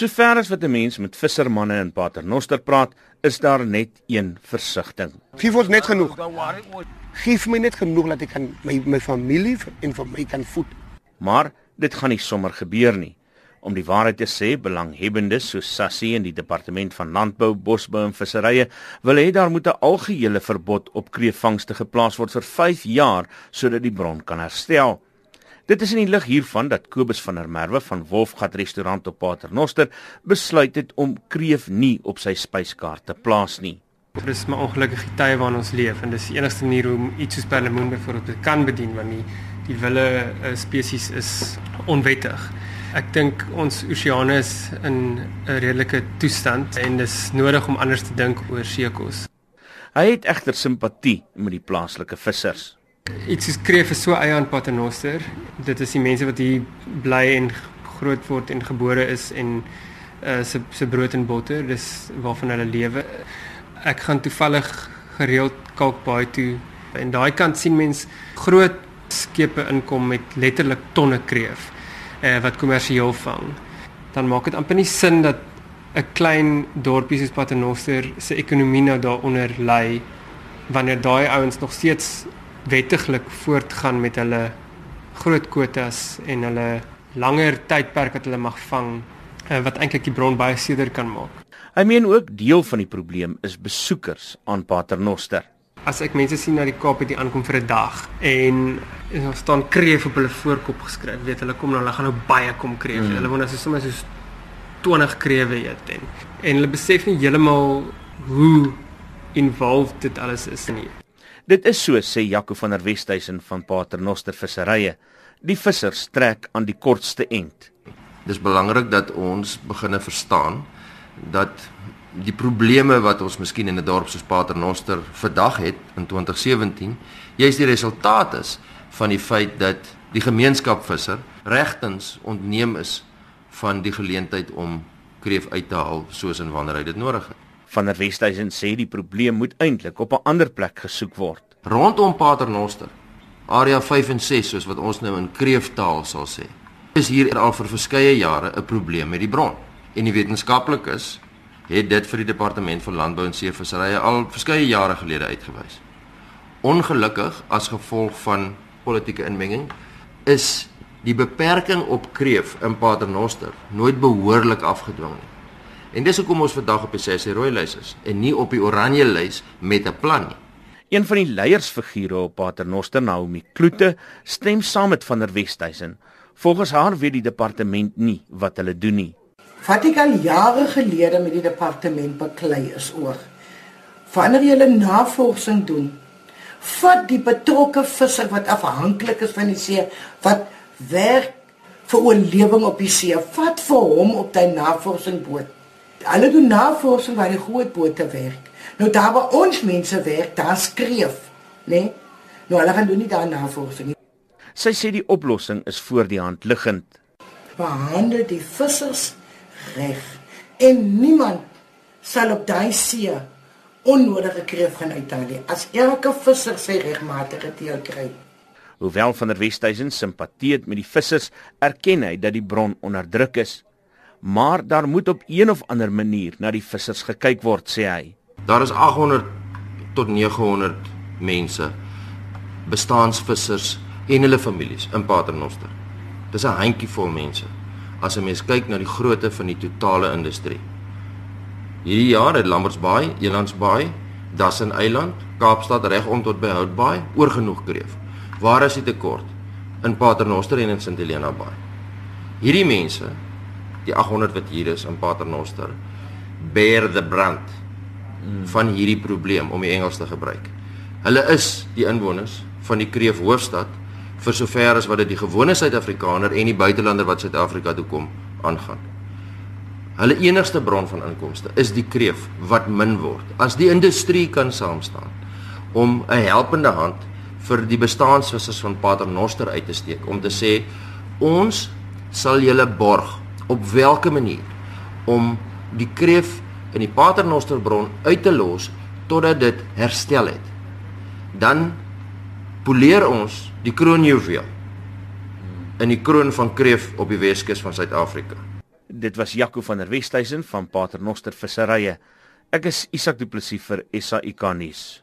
Sover as wat 'n mens met vissermanne in Paternoster praat, is daar net een versigtiging. Geef ons net genoeg. Geef my net genoeg dat ek kan my my familie en vir my kan voed. Maar dit gaan nie sommer gebeur nie. Om die waarheid te sê, belanghebbendes soos Sassie en die departement van landbou, bosbou en visserye wil hê daar moet 'n algehele verbod op kreefvangste geplaas word vir 5 jaar sodat die bron kan herstel. Dit is in die lig hiervan dat Kobus van der Merwe van Wolfgat restaurant op Paternoster besluit het om kreef nie op sy spyskaart te plaas nie. Dit is maar ongelukkige tye waarin ons leef en dis die enigste manier hoe iets soos perlemoen byvoorbeeld kan bedien want die die wille uh, spesies is onwettig. Ek dink ons oseane is in 'n redelike toestand en dis nodig om anders te dink oor seekos. Hy het egter simpatie met die plaaslike vissers. Iets is kreef is so eie aan Paternoster. Dit is die mense wat hier bly en groot word en gebore is en uh se se brood en botter, dis waarvan hulle lewe. Ek gaan toevallig gereeld Kalkbaai toe en daai kant sien mens groot skepe inkom met letterlik tonne kreef uh, wat kommersieel vang. Dan maak dit amper nie sin dat 'n klein dorpie soos Paternoster se ekonomie nou daaronder lê wanneer daai ouens nog steeds wettiglik voortgaan met hulle groot kwotas en hulle langer tydperk wat hulle mag vang uh, wat eintlik die bron baie seerder kan maak. Hy meen ook deel van die probleem is besoekers aan Paternoster as ek mense sien na die Kaap het die aankom vir 'n dag en daar staan kreef op hulle voorkop geskryf. Weet hulle kom nou, hulle gaan nou baie kom kreef. Mm. Hulle wou nou so sommer so 20 krewe eet en en hulle besef nie heeltemal hoe involved dit alles is nie. Dit is so sê Jaco van der Westhuizen van Paternoster Visserye. Die vissers trek aan die kortste end. Dis belangrik dat ons beginne verstaan dat die probleme wat ons miskien in 'n dorp soos Paternoster vandag het in 2017, jy's die resultaat is van die feit dat die gemeenskap visser regtens ontneem is van die geleentheid om kreef uit te haal soos en wanneer hy dit nodig het. Van der Westhuizen sê die probleem moet eintlik op 'n ander plek gesoek word. Rondom Paternoster, area 5 en 6 soos wat ons nou in kreeftaal sal sê, is hier al vir verskeie jare 'n probleem met die bron. En die wetenskaplikes het dit vir die departement van landbou en seevisserye al verskeie jare gelede uitgewys. Ongelukkig as gevolg van politieke inmenging is die beperking op kreef in Paternoster nooit behoorlik afgedwing nie. En dis hoekom ons vandag op die sessie rooi lys is en nie op die oranje lys met 'n plan nie. Een van die leiersfigure op Paternoster, Naomi Kloete, stem saam met van der Westhuizen. Volgens haar weet die departement nie wat hulle doen nie. Wat ek al jare gelede met die departement beklei is oor wanneer jy 'n navorsing doen vat die betrokke visser wat afhanklik is van die see wat werk vir oorlewing op die see vat vir hom op sy navorsingsboot hulle doen navorsing waar die groot bote werk nou daar waar ons mense werk daar skreef nê nee? nou hulle gaan doen nie daar navorsing sy sê die oplossing is voor die hand liggend behandel die vissers reg en niemand sal op daai see onnodige kreef gaan uithaal nie as elke visser sy regmatige deel kry. Hoewel van der Westhuizen simpatie het met die vissers, erken hy dat die bron onder druk is. Maar daar moet op een of ander manier na die vissers gekyk word, sê hy. Daar is 800 tot 900 mense bestaansvissers en hulle families in Paternoster. Dis 'n handjievol mense as 'n mens kyk na die grootte van die totale industrie. Hierdie jaar het Lambertsbaai, Elandsbaai, Dassen Eiland, Kaapstad regom tot by Houtbaai oorgenoeg kreef. Waar is die tekort? In Paternoster en in St Helena Baai. Hierdie mense, die 800 wat hier is in Paternoster, bear the brunt van hierdie probleem om die Engels te gebruik. Hulle is die inwoners van die kreef hoofstad vir sover as wat dit die gewone Suid-Afrikaner en die buitelander wat Suid-Afrika toe kom aangaan. Hulle enigste bron van inkomste is die kreef wat min word. As die industrie kan saamstaan om 'n helpende hand vir die bestaansvissers van Paternoster uit te steek om te sê ons sal julle borg op watter manier om die kreef in die Paternosterbron uit te los totdat dit herstel het. Dan poleer ons die kroonjuweel in die kroon van kreef op die Weskus van Suid-Afrika. Dit was Jaco van der Westhuizen van Paternoster Visserye. Ek is Isak Du Plessis vir SAK nuus.